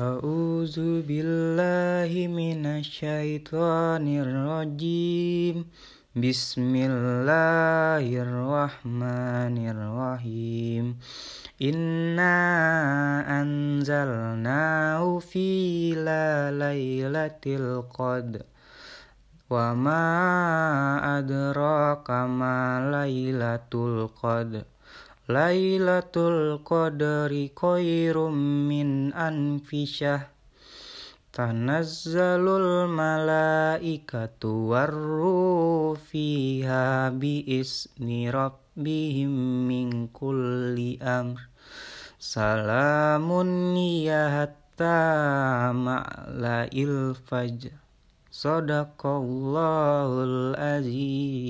A'udzu billahi minasyaitonir. Bismillahirrahmanirrahim. Inna anzalnahu fi lailatul qadr. Wa ma adraka ma lailatul qadr. Lailatul Qadri khairum min anfisah. Tanazzalul malaikatu warru fiha biizni rabbihim min kulli amr. Salamun ya hatta ma'la'il fajr. Sadaqallahul azim